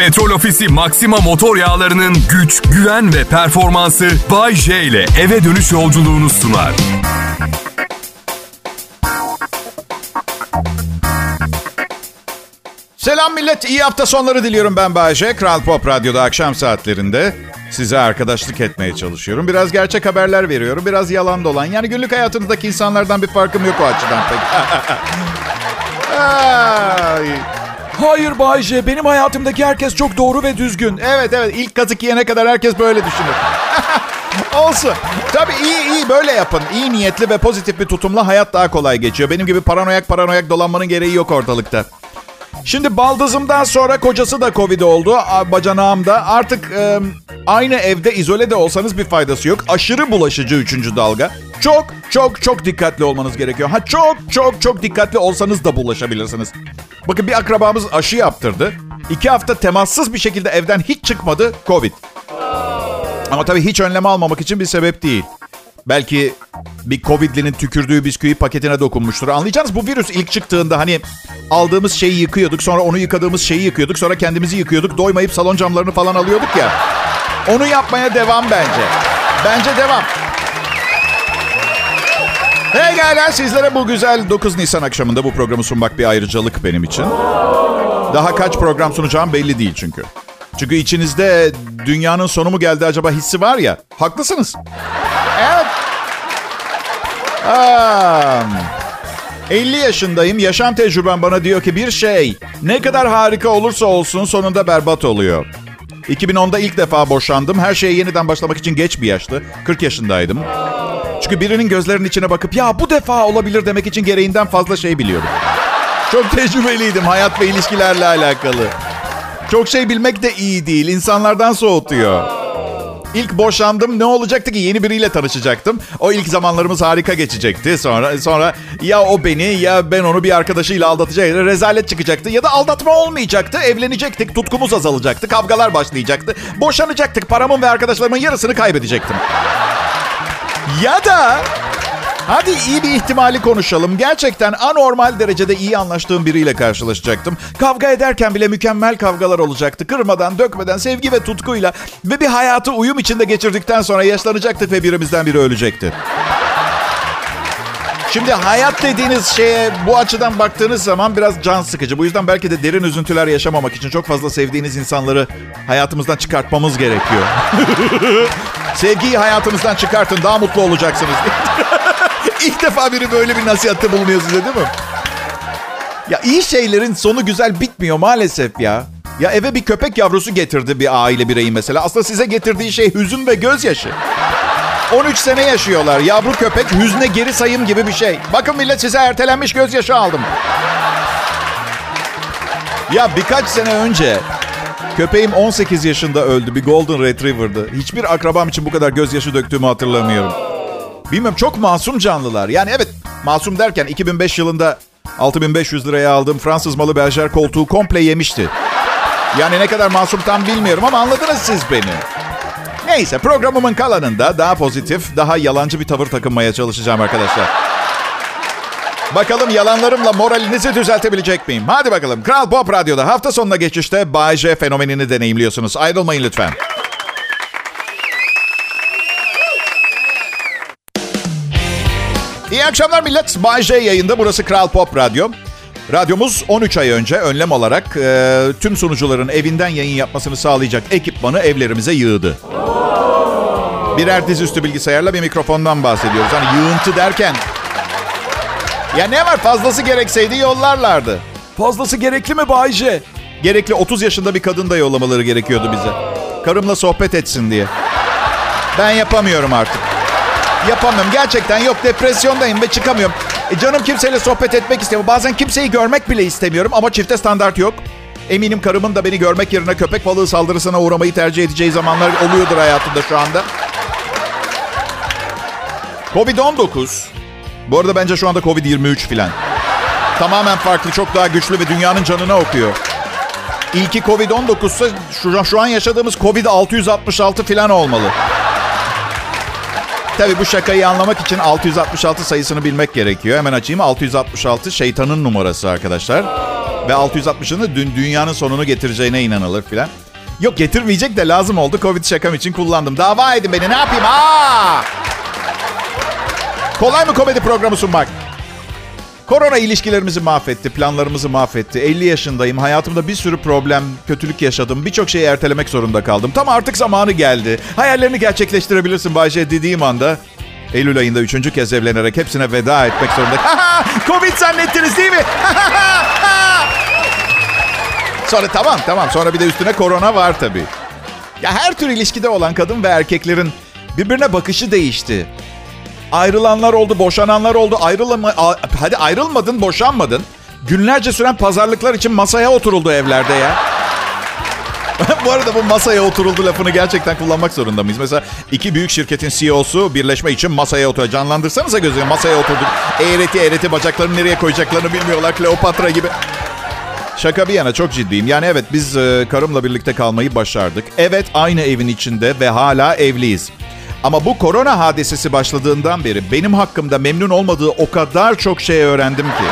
Petrol Ofisi Maxima motor yağlarının güç, güven ve performansı Bay J ile eve dönüş yolculuğunu sunar. Selam millet, iyi hafta sonları diliyorum ben Bayece. Kral Pop Radyo'da akşam saatlerinde size arkadaşlık etmeye çalışıyorum. Biraz gerçek haberler veriyorum, biraz yalan dolan. Yani günlük hayatınızdaki insanlardan bir farkım yok o açıdan pek. Ay. Hayır Bay J, benim hayatımdaki herkes çok doğru ve düzgün. Evet evet, ilk kazık yiyene kadar herkes böyle düşünür. Olsun. Tabii iyi iyi böyle yapın. İyi niyetli ve pozitif bir tutumla hayat daha kolay geçiyor. Benim gibi paranoyak paranoyak dolanmanın gereği yok ortalıkta. Şimdi baldızımdan sonra kocası da Covid oldu. Bacanağım da. Artık e, aynı evde izole de olsanız bir faydası yok. Aşırı bulaşıcı üçüncü dalga. Çok çok çok dikkatli olmanız gerekiyor. Ha çok çok çok dikkatli olsanız da bulaşabilirsiniz. Bakın bir akrabamız aşı yaptırdı. İki hafta temassız bir şekilde evden hiç çıkmadı Covid. Ama tabii hiç önlem almamak için bir sebep değil. Belki bir Covid'linin tükürdüğü bisküvi paketine dokunmuştur. Anlayacağınız bu virüs ilk çıktığında hani aldığımız şeyi yıkıyorduk. Sonra onu yıkadığımız şeyi yıkıyorduk. Sonra kendimizi yıkıyorduk. Doymayıp salon camlarını falan alıyorduk ya. Onu yapmaya devam bence. Bence devam. Gayler sizlere bu güzel 9 Nisan akşamında bu programı sunmak bir ayrıcalık benim için. Daha kaç program sunacağım belli değil çünkü. Çünkü içinizde dünyanın sonu mu geldi acaba hissi var ya. Haklısınız. Evet. Aa, 50 yaşındayım. Yaşam tecrübem bana diyor ki bir şey ne kadar harika olursa olsun sonunda berbat oluyor. 2010'da ilk defa boşandım. Her şeye yeniden başlamak için geç bir yaştı. 40 yaşındaydım. Çünkü birinin gözlerinin içine bakıp ya bu defa olabilir demek için gereğinden fazla şey biliyorum. Çok tecrübeliydim hayat ve ilişkilerle alakalı. Çok şey bilmek de iyi değil. İnsanlardan soğutuyor. İlk boşandım ne olacaktı ki yeni biriyle tanışacaktım. O ilk zamanlarımız harika geçecekti. Sonra sonra ya o beni ya ben onu bir arkadaşıyla aldatacaktı. Rezalet çıkacaktı ya da aldatma olmayacaktı. Evlenecektik, tutkumuz azalacaktı, kavgalar başlayacaktı. Boşanacaktık, paramın ve arkadaşlarımın yarısını kaybedecektim. Ya da Hadi iyi bir ihtimali konuşalım. Gerçekten anormal derecede iyi anlaştığım biriyle karşılaşacaktım. Kavga ederken bile mükemmel kavgalar olacaktı. Kırmadan, dökmeden, sevgi ve tutkuyla ve bir hayatı uyum içinde geçirdikten sonra yaşlanacaktık ve birimizden biri ölecekti. Şimdi hayat dediğiniz şeye bu açıdan baktığınız zaman biraz can sıkıcı. Bu yüzden belki de derin üzüntüler yaşamamak için çok fazla sevdiğiniz insanları hayatımızdan çıkartmamız gerekiyor. Sevgiyi hayatınızdan çıkartın daha mutlu olacaksınız. İlk defa biri böyle bir nasihatte bulunuyor size değil mi? Ya iyi şeylerin sonu güzel bitmiyor maalesef ya. Ya eve bir köpek yavrusu getirdi bir aile bireyi mesela. Aslında size getirdiği şey hüzün ve gözyaşı. 13 sene yaşıyorlar. Yavru köpek hüzne geri sayım gibi bir şey. Bakın millet size ertelenmiş gözyaşı aldım. Ya birkaç sene önce köpeğim 18 yaşında öldü. Bir Golden Retriever'dı. Hiçbir akrabam için bu kadar gözyaşı döktüğümü hatırlamıyorum. Bilmiyorum çok masum canlılar. Yani evet masum derken 2005 yılında 6500 liraya aldığım Fransız malı berjer koltuğu komple yemişti. Yani ne kadar masum tam bilmiyorum ama anladınız siz beni. Neyse programımın kalanında daha pozitif, daha yalancı bir tavır takınmaya çalışacağım arkadaşlar. Bakalım yalanlarımla moralinizi düzeltebilecek miyim? Hadi bakalım. Kral Pop Radyo'da hafta sonuna geçişte Bay J fenomenini deneyimliyorsunuz. Ayrılmayın lütfen. İyi akşamlar millet. Bay J yayında. Burası Kral Pop Radyo. Radyomuz 13 ay önce önlem olarak e, tüm sunucuların evinden yayın yapmasını sağlayacak ekipmanı evlerimize yığdı. Birer dizüstü bilgisayarla bir mikrofondan bahsediyoruz. Hani yığıntı derken... Ya ne var fazlası gerekseydi yollarlardı. Fazlası gerekli mi Bay J? Gerekli 30 yaşında bir kadın da yollamaları gerekiyordu bize. Karımla sohbet etsin diye. Ben yapamıyorum artık. Yapamıyorum. Gerçekten yok depresyondayım ve çıkamıyorum. E canım kimseyle sohbet etmek istemiyor. Bazen kimseyi görmek bile istemiyorum ama çifte standart yok. Eminim karımın da beni görmek yerine köpek balığı saldırısına uğramayı tercih edeceği zamanlar oluyordur hayatında şu anda. Covid-19. Bu arada bence şu anda Covid-23 filan. Tamamen farklı, çok daha güçlü ve dünyanın canına okuyor. İlki Covid-19 ise şu, şu an yaşadığımız Covid-666 filan olmalı. Tabii bu şakayı anlamak için 666 sayısını bilmek gerekiyor. Hemen açayım. 666 şeytanın numarası arkadaşlar. Ve 660'ını dün dünyanın sonunu getireceğine inanılır filan. Yok getirmeyecek de lazım oldu. Covid şakam için kullandım. Dava edin beni ne yapayım? Aa! Kolay mı komedi programı sunmak? Korona ilişkilerimizi mahvetti, planlarımızı mahvetti. 50 yaşındayım, hayatımda bir sürü problem, kötülük yaşadım. Birçok şeyi ertelemek zorunda kaldım. Tam artık zamanı geldi. Hayallerini gerçekleştirebilirsin Bayce dediğim anda. Eylül ayında üçüncü kez evlenerek hepsine veda etmek zorunda. Covid zannettiniz değil mi? sonra tamam tamam sonra bir de üstüne korona var tabii. Ya her tür ilişkide olan kadın ve erkeklerin birbirine bakışı değişti. Ayrılanlar oldu, boşananlar oldu. Ayrılma, hadi ayrılmadın, boşanmadın. Günlerce süren pazarlıklar için masaya oturuldu evlerde ya. bu arada bu masaya oturuldu lafını gerçekten kullanmak zorunda mıyız? Mesela iki büyük şirketin CEO'su birleşme için masaya oturuyor. Canlandırsanıza gözünü masaya oturduk. Eğreti eğreti bacaklarını nereye koyacaklarını bilmiyorlar. Kleopatra gibi. Şaka bir yana çok ciddiyim. Yani evet biz e, karımla birlikte kalmayı başardık. Evet aynı evin içinde ve hala evliyiz. Ama bu korona hadisesi başladığından beri benim hakkımda memnun olmadığı o kadar çok şey öğrendim ki.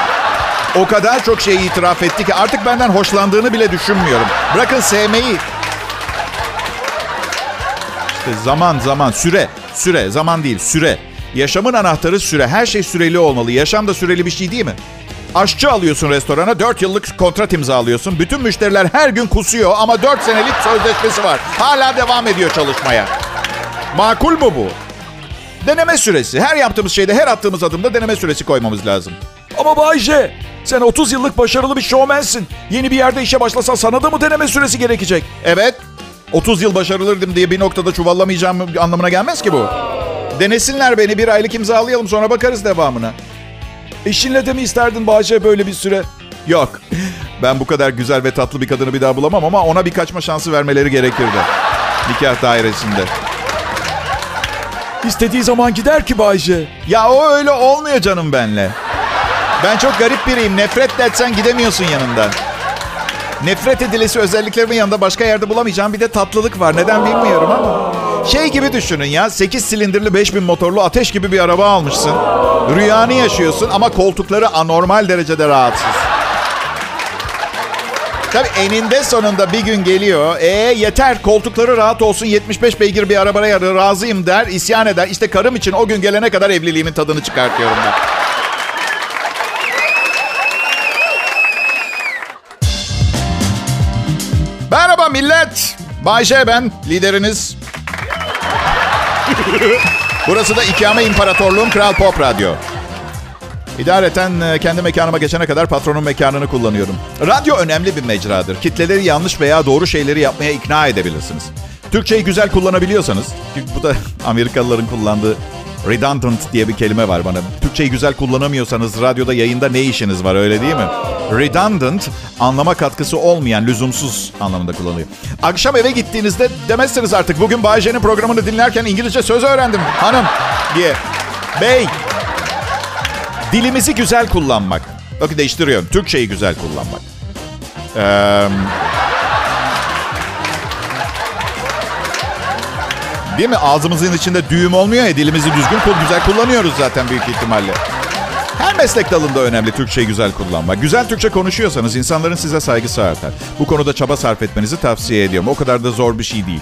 O kadar çok şey itiraf etti ki artık benden hoşlandığını bile düşünmüyorum. Bırakın sevmeyi. İşte zaman zaman süre süre zaman değil süre. Yaşamın anahtarı süre. Her şey süreli olmalı. Yaşam da süreli bir şey değil mi? Aşçı alıyorsun restorana 4 yıllık kontrat imzalıyorsun. Bütün müşteriler her gün kusuyor ama 4 senelik sözleşmesi var. Hala devam ediyor çalışmaya. Makul mu bu? Deneme süresi. Her yaptığımız şeyde, her attığımız adımda deneme süresi koymamız lazım. Ama Bayce, sen 30 yıllık başarılı bir şovmensin. Yeni bir yerde işe başlasan sana da mı deneme süresi gerekecek? Evet. 30 yıl başarılırdım diye bir noktada çuvallamayacağım anlamına gelmez ki bu. Denesinler beni bir aylık imzalayalım sonra bakarız devamına. Eşinle de mi isterdin Bayce böyle bir süre? Yok. Ben bu kadar güzel ve tatlı bir kadını bir daha bulamam ama ona bir kaçma şansı vermeleri gerekirdi. Nikah dairesinde. İstediği zaman gider ki Bayce. Ya o öyle olmuyor canım benle. Ben çok garip biriyim. Nefret de etsen gidemiyorsun yanından. Nefret edilesi özelliklerimin yanında başka yerde bulamayacağım bir de tatlılık var. Neden bilmiyorum ama. Şey gibi düşünün ya 8 silindirli 5000 motorlu ateş gibi bir araba almışsın. Rüyanı yaşıyorsun ama koltukları anormal derecede rahatsız. Tabii eninde sonunda bir gün geliyor. E yeter koltukları rahat olsun 75 beygir bir arabaya razıyım der isyan eder. İşte karım için o gün gelene kadar evliliğimin tadını çıkartıyorum ben. Merhaba millet. Bayşe ben lideriniz. Burası da ikame imparatorluğum Kral Pop Radyo. İdareten e, kendi mekanıma geçene kadar patronun mekanını kullanıyorum. Radyo önemli bir mecradır. Kitleleri yanlış veya doğru şeyleri yapmaya ikna edebilirsiniz. Türkçeyi güzel kullanabiliyorsanız, bu da Amerikalıların kullandığı redundant diye bir kelime var bana. Türkçeyi güzel kullanamıyorsanız radyoda yayında ne işiniz var öyle değil mi? Redundant anlama katkısı olmayan, lüzumsuz anlamında kullanılıyor. Akşam eve gittiğinizde demezsiniz artık bugün Bayece'nin programını dinlerken İngilizce söz öğrendim hanım diye. Bey Dilimizi güzel kullanmak. Bakın değiştiriyorum. Türkçeyi güzel kullanmak. Ee, değil mi? Ağzımızın içinde düğüm olmuyor ya. Dilimizi düzgün, güzel kullanıyoruz zaten büyük ihtimalle. Her meslek dalında önemli Türkçeyi güzel kullanmak. Güzel Türkçe konuşuyorsanız insanların size saygısı artar. Bu konuda çaba sarf etmenizi tavsiye ediyorum. O kadar da zor bir şey değil.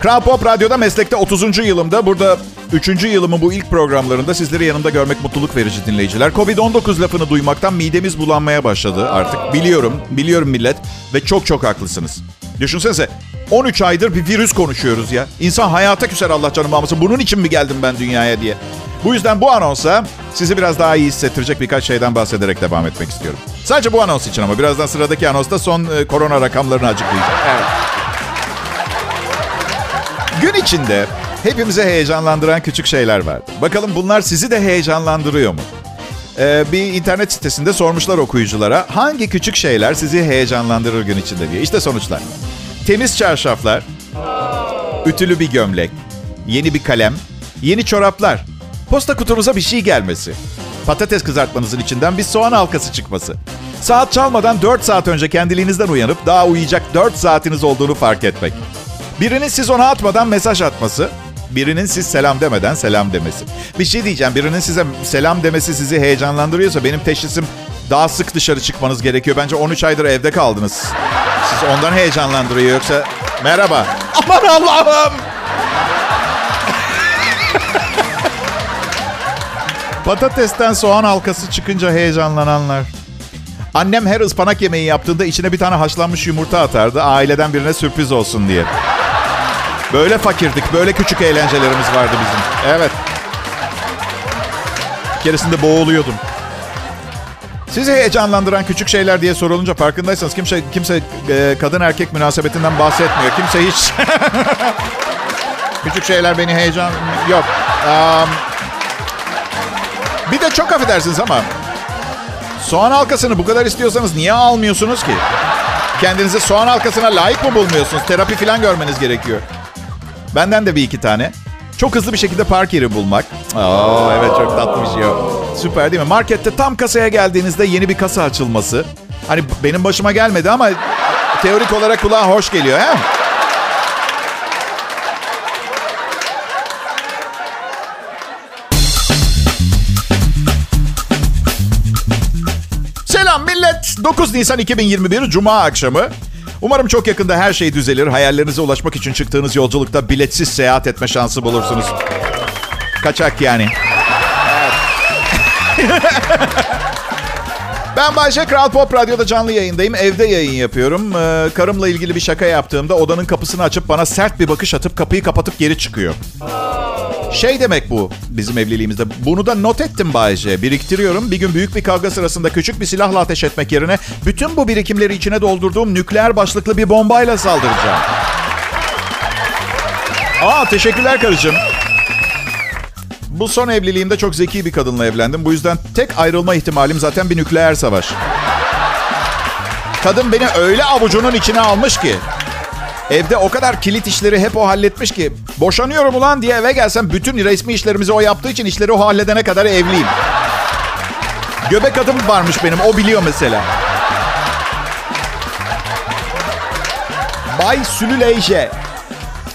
Kral Pop Radyo'da meslekte 30. yılımda. Burada 3. yılımın bu ilk programlarında sizleri yanımda görmek mutluluk verici dinleyiciler. Covid-19 lafını duymaktan midemiz bulanmaya başladı artık. Biliyorum, biliyorum millet ve çok çok haklısınız. Düşünsenize 13 aydır bir virüs konuşuyoruz ya. İnsan hayata küser Allah canım almasın. Bunun için mi geldim ben dünyaya diye. Bu yüzden bu anonsa sizi biraz daha iyi hissettirecek birkaç şeyden bahsederek devam etmek istiyorum. Sadece bu anons için ama birazdan sıradaki anonsta son e, korona rakamlarını açıklayacağım. Evet. Gün içinde hepimize heyecanlandıran küçük şeyler vardı. Bakalım bunlar sizi de heyecanlandırıyor mu? Ee, bir internet sitesinde sormuşlar okuyuculara hangi küçük şeyler sizi heyecanlandırır gün içinde diye. İşte sonuçlar. Temiz çarşaflar, ütülü bir gömlek, yeni bir kalem, yeni çoraplar, posta kutunuza bir şey gelmesi, patates kızartmanızın içinden bir soğan halkası çıkması, saat çalmadan 4 saat önce kendiliğinizden uyanıp daha uyuyacak 4 saatiniz olduğunu fark etmek. Birinin siz ona atmadan mesaj atması, birinin siz selam demeden selam demesi. Bir şey diyeceğim, birinin size selam demesi sizi heyecanlandırıyorsa benim teşhisim Daha sık dışarı çıkmanız gerekiyor. Bence 13 aydır evde kaldınız. Siz ondan heyecanlandırıyor yoksa... Merhaba. Aman Allah'ım. Patatesten soğan halkası çıkınca heyecanlananlar. Annem her ıspanak yemeği yaptığında içine bir tane haşlanmış yumurta atardı. Aileden birine sürpriz olsun diye. Böyle fakirdik. Böyle küçük eğlencelerimiz vardı bizim. Evet. Keresinde boğuluyordum. Sizi heyecanlandıran küçük şeyler diye sorulunca farkındaysanız kimse kimse e, kadın erkek münasebetinden bahsetmiyor. Kimse hiç küçük şeyler beni heyecan yok. Um, bir de çok affedersiniz ama soğan halkasını bu kadar istiyorsanız niye almıyorsunuz ki? Kendinizi soğan halkasına layık mı bulmuyorsunuz? Terapi falan görmeniz gerekiyor. Benden de bir iki tane. Çok hızlı bir şekilde park yeri bulmak. Oo, evet çok tatlı bir şey o. Süper değil mi? Markette tam kasaya geldiğinizde yeni bir kasa açılması. Hani benim başıma gelmedi ama teorik olarak kulağa hoş geliyor. He? Selam millet. 9 Nisan 2021 Cuma akşamı. Umarım çok yakında her şey düzelir. Hayallerinize ulaşmak için çıktığınız yolculukta biletsiz seyahat etme şansı bulursunuz. Kaçak yani. ben Bayşe Kral Pop Radyo'da canlı yayındayım. Evde yayın yapıyorum. Ee, karımla ilgili bir şaka yaptığımda odanın kapısını açıp bana sert bir bakış atıp kapıyı kapatıp geri çıkıyor. Şey demek bu bizim evliliğimizde. Bunu da not ettim Bayce. Biriktiriyorum. Bir gün büyük bir kavga sırasında küçük bir silahla ateş etmek yerine bütün bu birikimleri içine doldurduğum nükleer başlıklı bir bombayla saldıracağım. Aa teşekkürler karıcığım. Bu son evliliğimde çok zeki bir kadınla evlendim. Bu yüzden tek ayrılma ihtimalim zaten bir nükleer savaş. Kadın beni öyle avucunun içine almış ki. Evde o kadar kilit işleri hep o halletmiş ki. Boşanıyorum ulan diye eve gelsem bütün resmi işlerimizi o yaptığı için işleri o halledene kadar evliyim. Göbek adım varmış benim. O biliyor mesela. Bay Sülüleyce.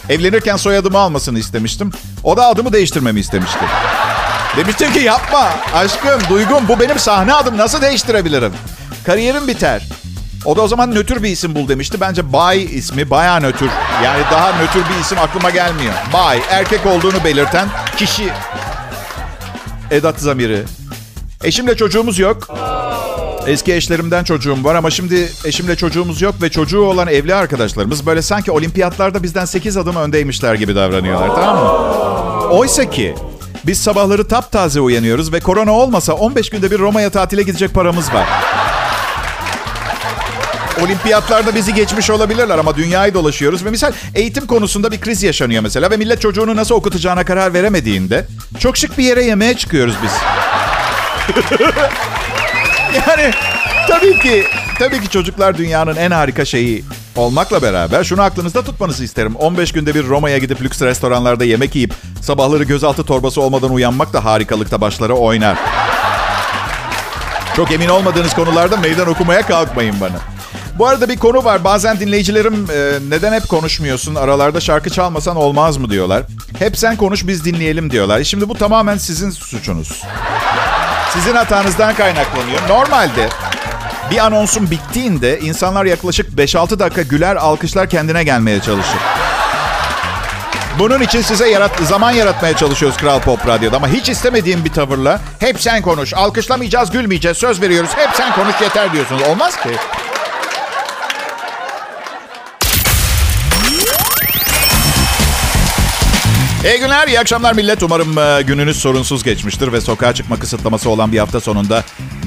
Evlenirken soyadımı almasını istemiştim. O da adımı değiştirmemi istemişti. Demiştim ki yapma aşkım, duygum bu benim sahne adım nasıl değiştirebilirim? Kariyerim biter. O da o zaman nötr bir isim bul demişti. Bence Bay ismi baya nötr. Yani daha nötr bir isim aklıma gelmiyor. Bay, erkek olduğunu belirten kişi. Edat zamiri. Eşimle çocuğumuz yok. Eski eşlerimden çocuğum var ama şimdi eşimle çocuğumuz yok ve çocuğu olan evli arkadaşlarımız böyle sanki olimpiyatlarda bizden 8 adım öndeymişler gibi davranıyorlar tamam mı? Oysa ki biz sabahları taptaze uyanıyoruz ve korona olmasa 15 günde bir Roma'ya tatile gidecek paramız var. Olimpiyatlarda bizi geçmiş olabilirler ama dünyayı dolaşıyoruz ve misal eğitim konusunda bir kriz yaşanıyor mesela ve millet çocuğunu nasıl okutacağına karar veremediğinde çok şık bir yere yemeğe çıkıyoruz biz. yani tabii ki tabii ki çocuklar dünyanın en harika şeyi olmakla beraber şunu aklınızda tutmanızı isterim. 15 günde bir Roma'ya gidip lüks restoranlarda yemek yiyip sabahları gözaltı torbası olmadan uyanmak da harikalıkta başları oynar. Çok emin olmadığınız konularda meydan okumaya kalkmayın bana. Bu arada bir konu var. Bazen dinleyicilerim e, neden hep konuşmuyorsun? Aralarda şarkı çalmasan olmaz mı diyorlar. Hep sen konuş biz dinleyelim diyorlar. Şimdi bu tamamen sizin suçunuz. Sizin hatanızdan kaynaklanıyor. Normalde bir anonsun bittiğinde insanlar yaklaşık 5-6 dakika güler alkışlar kendine gelmeye çalışır. Bunun için size yarat zaman yaratmaya çalışıyoruz Kral Pop Radyo'da ama hiç istemediğim bir tavırla hep sen konuş, alkışlamayacağız, gülmeyeceğiz, söz veriyoruz, hep sen konuş yeter diyorsunuz. Olmaz ki. İyi günler, iyi akşamlar millet. Umarım e, gününüz sorunsuz geçmiştir ve sokağa çıkma kısıtlaması olan bir hafta sonunda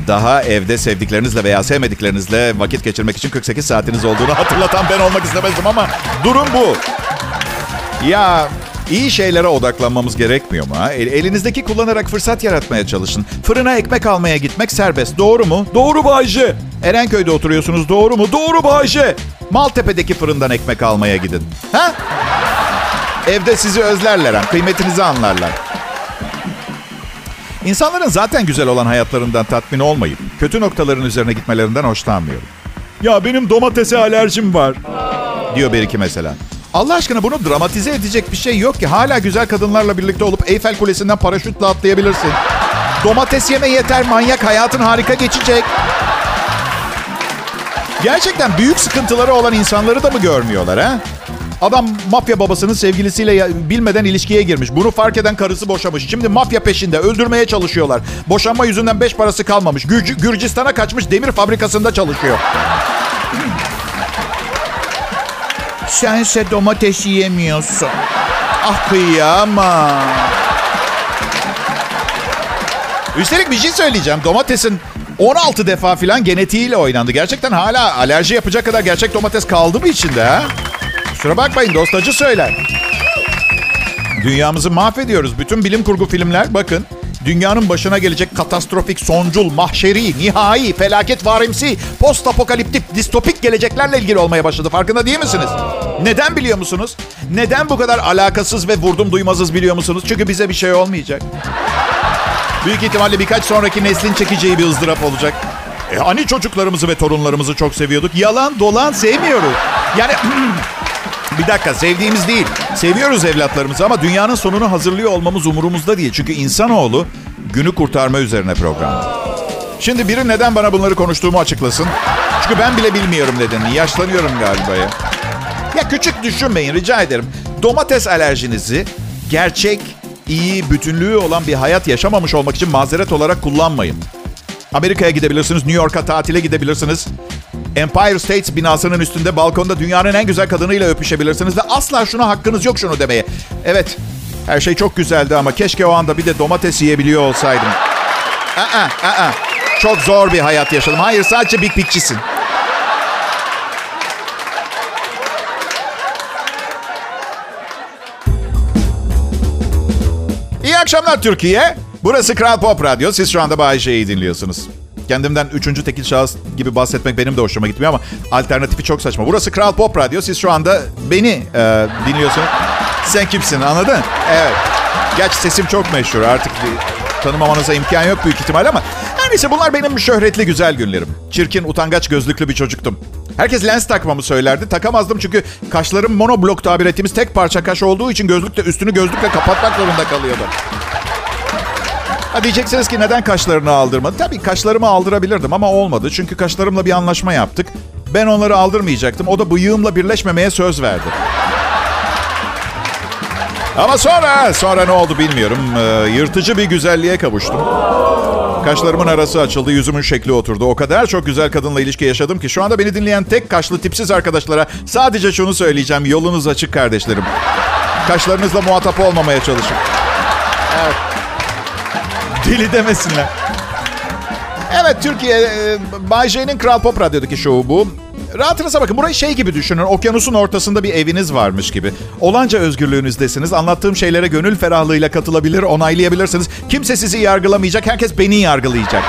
daha evde sevdiklerinizle veya sevmediklerinizle vakit geçirmek için 48 saatiniz olduğunu hatırlatan ben olmak istemezdim ama durum bu. Ya iyi şeylere odaklanmamız gerekmiyor mu? Ha? El- elinizdeki kullanarak fırsat yaratmaya çalışın. Fırına ekmek almaya gitmek serbest. Doğru mu? Doğru Bayce. Erenköy'de oturuyorsunuz. Doğru mu? Doğru Bayce. Maltepe'deki fırından ekmek almaya gidin. Ha? Evde sizi özlerler. ha, Kıymetinizi anlarlar. İnsanların zaten güzel olan hayatlarından tatmin olmayıp kötü noktaların üzerine gitmelerinden hoşlanmıyorum. Ya benim domatese alerjim var. Diyor bir iki mesela. Allah aşkına bunu dramatize edecek bir şey yok ki. Hala güzel kadınlarla birlikte olup Eyfel Kulesi'nden paraşütle atlayabilirsin. Domates yeme yeter manyak hayatın harika geçecek. Gerçekten büyük sıkıntıları olan insanları da mı görmüyorlar ha? Adam mafya babasının sevgilisiyle bilmeden ilişkiye girmiş. Bunu fark eden karısı boşamış. Şimdi mafya peşinde öldürmeye çalışıyorlar. Boşanma yüzünden beş parası kalmamış. Gürc- Gürcistan'a kaçmış demir fabrikasında çalışıyor. Sense domates yiyemiyorsun. Ah kıyamam. Üstelik bir şey söyleyeceğim. Domatesin 16 defa falan genetiğiyle oynandı. Gerçekten hala alerji yapacak kadar gerçek domates kaldı mı içinde ha? Kusura bakmayın dostacı söyler. Dünyamızı mahvediyoruz. Bütün bilim kurgu filmler bakın. Dünyanın başına gelecek katastrofik, soncul, mahşeri, nihai, felaket varimsi, post apokaliptik, distopik geleceklerle ilgili olmaya başladı. Farkında değil misiniz? Neden biliyor musunuz? Neden bu kadar alakasız ve vurdum duymazız biliyor musunuz? Çünkü bize bir şey olmayacak. Büyük ihtimalle birkaç sonraki neslin çekeceği bir ızdırap olacak. E hani çocuklarımızı ve torunlarımızı çok seviyorduk? Yalan dolan sevmiyoruz. Yani bir dakika sevdiğimiz değil. Seviyoruz evlatlarımızı ama dünyanın sonunu hazırlıyor olmamız umurumuzda değil. Çünkü insanoğlu günü kurtarma üzerine program. Şimdi biri neden bana bunları konuştuğumu açıklasın. Çünkü ben bile bilmiyorum nedenini. Yaşlanıyorum galiba ya. Ya küçük düşünmeyin rica ederim. Domates alerjinizi gerçek, iyi, bütünlüğü olan bir hayat yaşamamış olmak için mazeret olarak kullanmayın. Amerika'ya gidebilirsiniz, New York'a tatile gidebilirsiniz. Empire State binasının üstünde balkonda dünyanın en güzel kadınıyla öpüşebilirsiniz ve asla şuna hakkınız yok şunu demeye. Evet, her şey çok güzeldi ama keşke o anda bir de domates yiyebiliyor olsaydım. Aa, aa, çok zor bir hayat yaşadım. Hayır, sadece Big Big'cisin. İyi akşamlar Türkiye. Burası Kral Pop Radyo. Siz şu anda Bay J'yi dinliyorsunuz. Kendimden üçüncü tekil şahıs gibi bahsetmek benim de hoşuma gitmiyor ama alternatifi çok saçma. Burası Kral Pop Radyo. Siz şu anda beni e, dinliyorsunuz. Sen kimsin anladın? Evet. Gerçi sesim çok meşhur. Artık tanımamanıza imkan yok büyük ihtimal ama her neyse bunlar benim şöhretli güzel günlerim. Çirkin, utangaç gözlüklü bir çocuktum. Herkes lens takmamı söylerdi. Takamazdım çünkü kaşlarım monoblok tabir ettiğimiz tek parça kaş olduğu için gözlükle üstünü gözlükle kapatmak zorunda kalıyordu. Ha diyeceksiniz ki neden kaşlarını aldırmadı? Tabii kaşlarımı aldırabilirdim ama olmadı. Çünkü kaşlarımla bir anlaşma yaptık. Ben onları aldırmayacaktım. O da bıyığımla birleşmemeye söz verdi. Ama sonra, sonra ne oldu bilmiyorum. Ee, yırtıcı bir güzelliğe kavuştum. Kaşlarımın arası açıldı, yüzümün şekli oturdu. O kadar çok güzel kadınla ilişki yaşadım ki şu anda beni dinleyen tek kaşlı tipsiz arkadaşlara sadece şunu söyleyeceğim. Yolunuz açık kardeşlerim. Kaşlarınızla muhatap olmamaya çalışın. Evet. Deli demesinler. Evet Türkiye, e, Bay J'nin Kral Pop Radyo'daki şovu bu. Rahatınıza bakın. Burayı şey gibi düşünün. Okyanusun ortasında bir eviniz varmış gibi. Olanca özgürlüğünüzdesiniz. Anlattığım şeylere gönül ferahlığıyla katılabilir, onaylayabilirsiniz. Kimse sizi yargılamayacak. Herkes beni yargılayacak.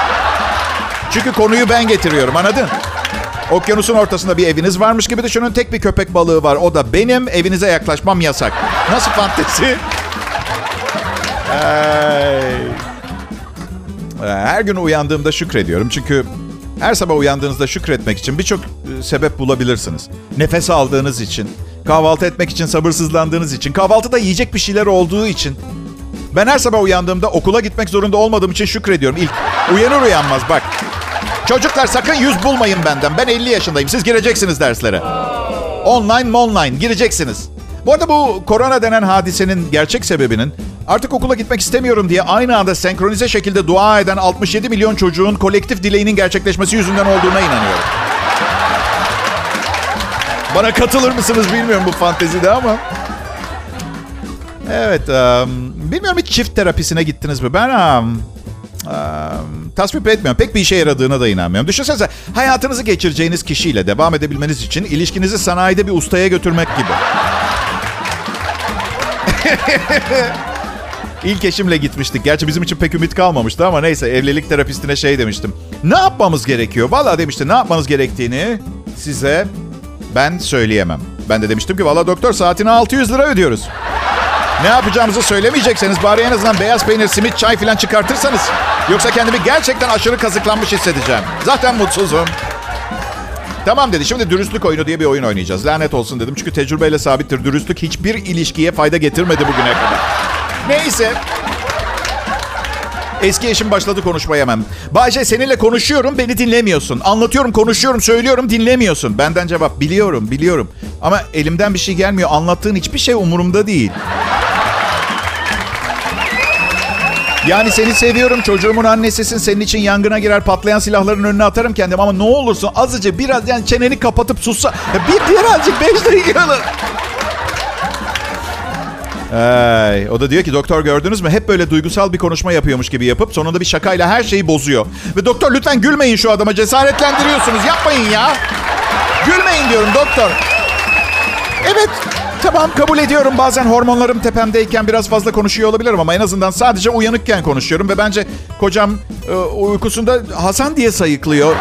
Çünkü konuyu ben getiriyorum. Anladın? Okyanusun ortasında bir eviniz varmış gibi düşünün. Tek bir köpek balığı var. O da benim. Evinize yaklaşmam yasak. Nasıl fantezi? Ay. Her gün uyandığımda şükrediyorum. Çünkü her sabah uyandığınızda şükretmek için birçok e, sebep bulabilirsiniz. Nefes aldığınız için, kahvaltı etmek için sabırsızlandığınız için, kahvaltıda yiyecek bir şeyler olduğu için. Ben her sabah uyandığımda okula gitmek zorunda olmadığım için şükrediyorum. İlk uyanır uyanmaz bak. Çocuklar sakın yüz bulmayın benden. Ben 50 yaşındayım. Siz gireceksiniz derslere. Online online gireceksiniz. Bu arada bu korona denen hadisenin gerçek sebebinin artık okula gitmek istemiyorum diye aynı anda senkronize şekilde dua eden 67 milyon çocuğun kolektif dileğinin gerçekleşmesi yüzünden olduğuna inanıyorum. Bana katılır mısınız bilmiyorum bu fantezide ama. Evet, um, bilmiyorum hiç çift terapisine gittiniz mi? Ben um, um, tasvip etmiyorum. Pek bir işe yaradığına da inanmıyorum. Düşünsenize hayatınızı geçireceğiniz kişiyle devam edebilmeniz için ilişkinizi sanayide bir ustaya götürmek gibi. İlk eşimle gitmiştik. Gerçi bizim için pek ümit kalmamıştı ama neyse evlilik terapistine şey demiştim. Ne yapmamız gerekiyor? Valla demişti ne yapmanız gerektiğini size ben söyleyemem. Ben de demiştim ki valla doktor saatine 600 lira ödüyoruz. Ne yapacağımızı söylemeyecekseniz bari en azından beyaz peynir, simit, çay falan çıkartırsanız. Yoksa kendimi gerçekten aşırı kazıklanmış hissedeceğim. Zaten mutsuzum. Tamam dedi. Şimdi dürüstlük oyunu diye bir oyun oynayacağız. Lanet olsun dedim. Çünkü tecrübeyle sabittir. Dürüstlük hiçbir ilişkiye fayda getirmedi bugüne kadar. Neyse. Eski eşim başladı konuşmaya hemen. Bayce seninle konuşuyorum beni dinlemiyorsun. Anlatıyorum konuşuyorum söylüyorum dinlemiyorsun. Benden cevap biliyorum biliyorum. Ama elimden bir şey gelmiyor. Anlattığın hiçbir şey umurumda değil. Yani seni seviyorum çocuğumun annesisin. Senin için yangına girer patlayan silahların önüne atarım kendim. Ama ne olursun azıcık biraz yani çeneni kapatıp sussa. Bir birazcık beş dakikalık. Ay, o da diyor ki doktor gördünüz mü? Hep böyle duygusal bir konuşma yapıyormuş gibi yapıp sonunda bir şakayla her şeyi bozuyor. Ve doktor lütfen gülmeyin şu adama cesaretlendiriyorsunuz. Yapmayın ya. Gülmeyin diyorum doktor. Evet tamam kabul ediyorum. Bazen hormonlarım tepemdeyken biraz fazla konuşuyor olabilirim ama en azından sadece uyanıkken konuşuyorum. Ve bence kocam e, uykusunda Hasan diye sayıklıyor.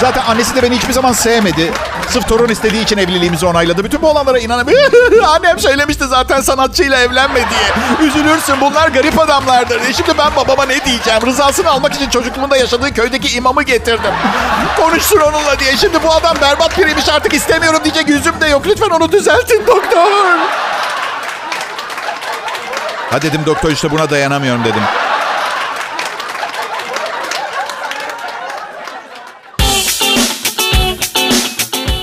Zaten annesi de beni hiçbir zaman sevmedi. Sırf torun istediği için evliliğimizi onayladı. Bütün bu olanlara inanamıyorum. Annem söylemişti zaten sanatçıyla evlenme diye. Üzülürsün bunlar garip adamlardır. E şimdi ben babama ne diyeceğim? Rızasını almak için çocukluğumda yaşadığı köydeki imamı getirdim. Konuşsun onunla diye. Şimdi bu adam berbat biriymiş artık istemiyorum diyecek yüzüm de yok. Lütfen onu düzeltin doktor. Ha dedim doktor işte buna dayanamıyorum dedim.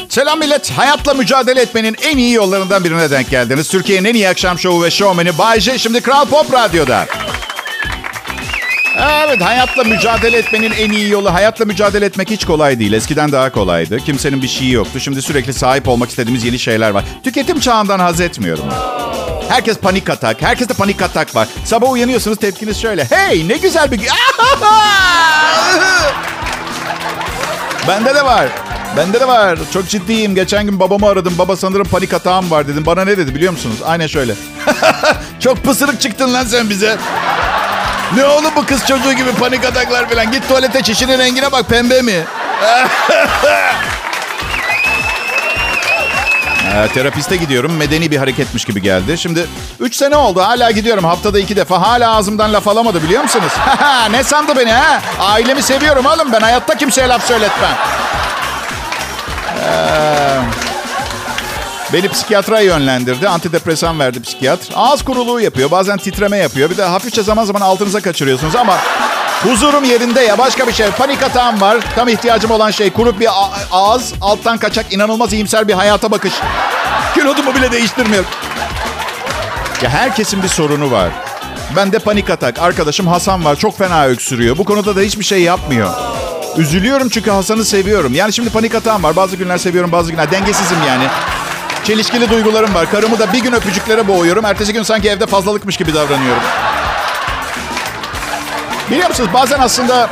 Selam millet. Hayatla mücadele etmenin en iyi yollarından birine denk geldiniz. Türkiye'nin en iyi akşam şovu ve şovmeni Bay J şimdi Kral Pop Radyo'da. Evet, hayatla mücadele etmenin en iyi yolu. Hayatla mücadele etmek hiç kolay değil. Eskiden daha kolaydı. Kimsenin bir şeyi yoktu. Şimdi sürekli sahip olmak istediğimiz yeni şeyler var. Tüketim çağından haz etmiyorum. Herkes panik atak. Herkeste panik atak var. Sabah uyanıyorsunuz tepkiniz şöyle. Hey ne güzel bir. Bende de var. Bende de var. Çok ciddiyim. Geçen gün babamı aradım. Baba sanırım panik atağım var dedim. Bana ne dedi biliyor musunuz? Aynen şöyle. Çok pısırık çıktın lan sen bize. Ne oğlum bu kız çocuğu gibi panik ataklar falan. Git tuvalete çişinin rengine bak pembe mi? Ee, terapiste gidiyorum. Medeni bir hareketmiş gibi geldi. Şimdi 3 sene oldu. Hala gidiyorum. Haftada iki defa. Hala ağzımdan laf alamadı biliyor musunuz? ne sandı beni ha? Ailemi seviyorum oğlum ben. Hayatta kimseye laf söyletmem. Ee, beni psikiyatra yönlendirdi. Antidepresan verdi psikiyatr. Ağız kuruluğu yapıyor. Bazen titreme yapıyor. Bir de hafifçe zaman zaman altınıza kaçırıyorsunuz ama... Huzurum yerinde ya başka bir şey. Panik atağım var. Tam ihtiyacım olan şey. Kurup bir ağız, alttan kaçak inanılmaz iyimser bir hayata bakış. Kilodumu bile değiştirmiyor. Ya herkesin bir sorunu var. Bende panik atak. Arkadaşım Hasan var. Çok fena öksürüyor. Bu konuda da hiçbir şey yapmıyor. Üzülüyorum çünkü Hasan'ı seviyorum. Yani şimdi panik atağım var. Bazı günler seviyorum, bazı günler dengesizim yani. Çelişkili duygularım var. Karımı da bir gün öpücüklere boğuyorum. Ertesi gün sanki evde fazlalıkmış gibi davranıyorum. Biliyor musunuz bazen aslında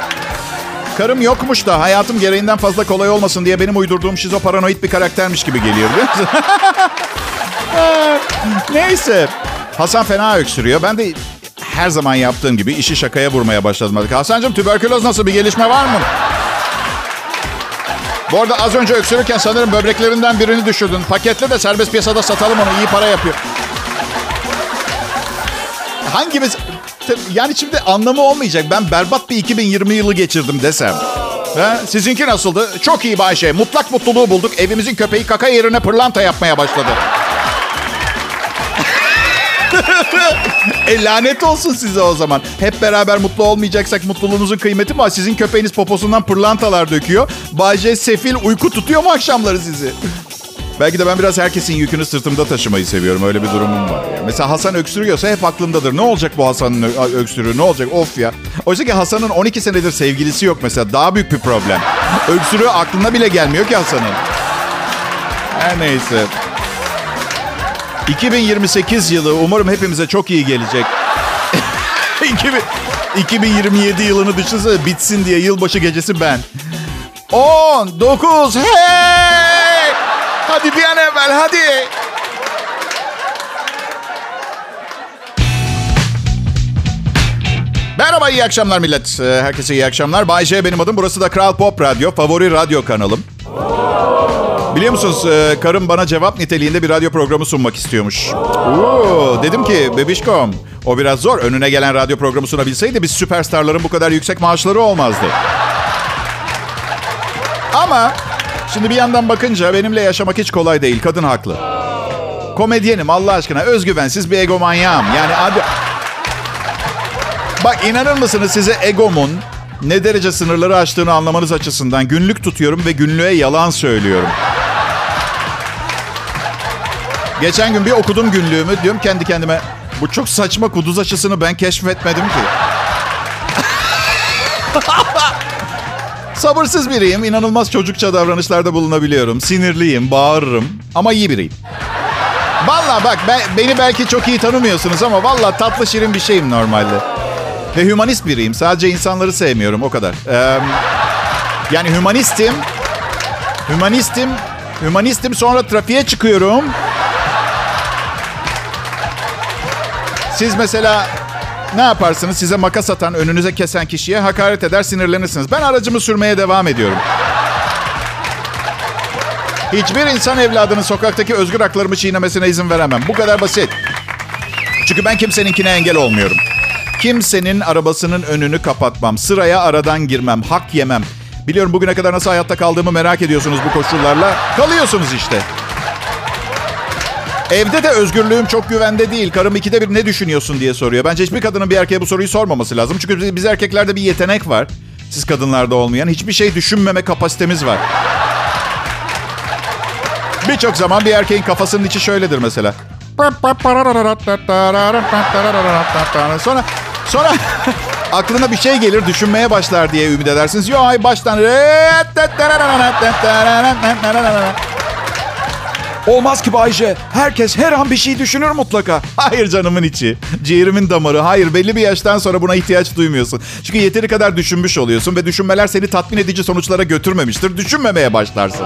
karım yokmuş da hayatım gereğinden fazla kolay olmasın diye benim uydurduğum şizoparanoid bir karaktermiş gibi geliyor biliyor musun? Neyse. Hasan fena öksürüyor. Ben de her zaman yaptığım gibi işi şakaya vurmaya başladım. Hasan'cığım tüberküloz nasıl bir gelişme var mı? Bu arada az önce öksürürken sanırım böbreklerinden birini düşürdün. Paketle de serbest piyasada satalım onu. İyi para yapıyor. Hangimiz... Yani şimdi anlamı olmayacak. Ben berbat bir 2020 yılı geçirdim desem. Ha, sizinki nasıldı? Çok iyi Bayşe. Mutlak mutluluğu bulduk. Evimizin köpeği kaka yerine pırlanta yapmaya başladı. e lanet olsun size o zaman. Hep beraber mutlu olmayacaksak mutluluğunuzun kıymeti mi var? Sizin köpeğiniz poposundan pırlantalar döküyor. Bayce sefil uyku tutuyor mu akşamları sizi? Belki de ben biraz herkesin yükünü sırtımda taşımayı seviyorum. Öyle bir durumum var. Ya. Mesela Hasan öksürüyorsa hep aklımdadır. Ne olacak bu Hasan'ın öksürüğü? Ne olacak? Of ya. Oysa ki Hasan'ın 12 senedir sevgilisi yok mesela. Daha büyük bir problem. Öksürüğü aklına bile gelmiyor ki Hasan'ın. Her neyse. 2028 yılı umarım hepimize çok iyi gelecek. 2027 yılını düşünsene bitsin diye yılbaşı gecesi ben. 10, 9, hey! Hadi bir an evvel hadi. Merhaba iyi akşamlar millet. Ee, herkese iyi akşamlar. Bay J benim adım. Burası da Kral Pop Radyo. Favori radyo kanalım. Biliyor musunuz e, karım bana cevap niteliğinde bir radyo programı sunmak istiyormuş. Oo, dedim ki bebişkom o biraz zor. Önüne gelen radyo programı sunabilseydi biz süperstarların bu kadar yüksek maaşları olmazdı. Ama şimdi bir yandan bakınca benimle yaşamak hiç kolay değil. Kadın haklı. Komedyenim Allah aşkına. Özgüvensiz bir egomanyağım. Yani abi... Bak inanır mısınız size egomun ne derece sınırları aştığını anlamanız açısından günlük tutuyorum ve günlüğe yalan söylüyorum. Geçen gün bir okudum günlüğümü. Diyorum kendi kendime bu çok saçma kuduz aşısını ben keşfetmedim ki. Sabırsız biriyim. inanılmaz çocukça davranışlarda bulunabiliyorum. Sinirliyim, bağırırım ama iyi biriyim. Valla bak ben, beni belki çok iyi tanımıyorsunuz ama valla tatlı şirin bir şeyim normalde. Ve hümanist biriyim. Sadece insanları sevmiyorum o kadar. Ee, yani hümanistim. Hümanistim. Hümanistim sonra trafiğe çıkıyorum. Siz mesela ne yaparsınız? Size makas atan, önünüze kesen kişiye hakaret eder, sinirlenirsiniz. Ben aracımı sürmeye devam ediyorum. Hiçbir insan evladının sokaktaki özgür haklarımı çiğnemesine izin veremem. Bu kadar basit. Çünkü ben kimseninkine engel olmuyorum. Kimsenin arabasının önünü kapatmam. Sıraya aradan girmem. Hak yemem. Biliyorum bugüne kadar nasıl hayatta kaldığımı merak ediyorsunuz bu koşullarla. Kalıyorsunuz işte. Evde de özgürlüğüm çok güvende değil. Karım ikide bir ne düşünüyorsun diye soruyor. Bence hiçbir kadının bir erkeğe bu soruyu sormaması lazım. Çünkü biz erkeklerde bir yetenek var. Siz kadınlarda olmayan. Hiçbir şey düşünmeme kapasitemiz var. Birçok zaman bir erkeğin kafasının içi şöyledir mesela. Sonra sonra aklına bir şey gelir düşünmeye başlar diye ümit edersiniz. Yo ay baştan Olmaz ki Bayce. Herkes her an bir şey düşünür mutlaka. Hayır canımın içi. Ciğerimin damarı. Hayır belli bir yaştan sonra buna ihtiyaç duymuyorsun. Çünkü yeteri kadar düşünmüş oluyorsun ve düşünmeler seni tatmin edici sonuçlara götürmemiştir. Düşünmemeye başlarsın.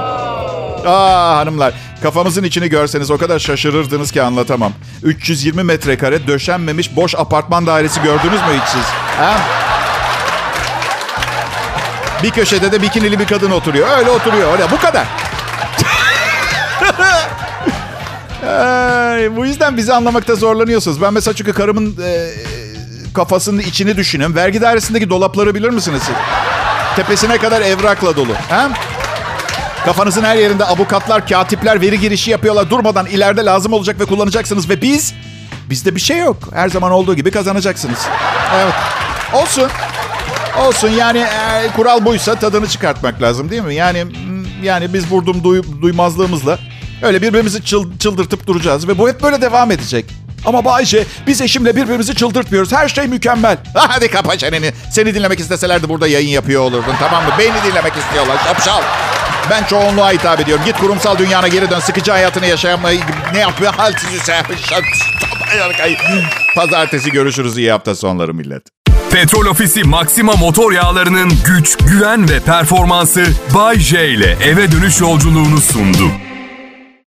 Aa hanımlar kafamızın içini görseniz o kadar şaşırırdınız ki anlatamam. 320 metrekare döşenmemiş boş apartman dairesi gördünüz mü hiç siz? Ha? Bir köşede de bikinili bir kadın oturuyor. Öyle oturuyor. Öyle bu kadar. Ay, bu yüzden bizi anlamakta zorlanıyorsunuz. Ben mesela çünkü karımın e, kafasının içini düşünüyorum. Vergi dairesindeki dolapları bilir misiniz siz? Tepesine kadar evrakla dolu. Ha? Kafanızın her yerinde avukatlar, katipler veri girişi yapıyorlar. Durmadan ileride lazım olacak ve kullanacaksınız. Ve biz, bizde bir şey yok. Her zaman olduğu gibi kazanacaksınız. Evet. Olsun. Olsun yani e, kural buysa tadını çıkartmak lazım değil mi? Yani yani biz vurdum duy, duymazlığımızla öyle birbirimizi çıl, çıldırtıp duracağız ve bu hep böyle devam edecek. Ama Bayce biz eşimle birbirimizi çıldırtmıyoruz. Her şey mükemmel. Hadi kapa çeneni. Seni dinlemek isteselerdi burada yayın yapıyor olurdun tamam mı? Beni dinlemek istiyorlar şapşal. Ben çoğunluğa hitap ediyorum. Git kurumsal dünyana geri dön. Sıkıcı hayatını yaşamayı ne yapıyor? Halsiz Pazartesi görüşürüz. İyi hafta sonları millet. Petrol Ofisi Maxima motor yağlarının güç, güven ve performansı Bay J ile eve dönüş yolculuğunu sundu.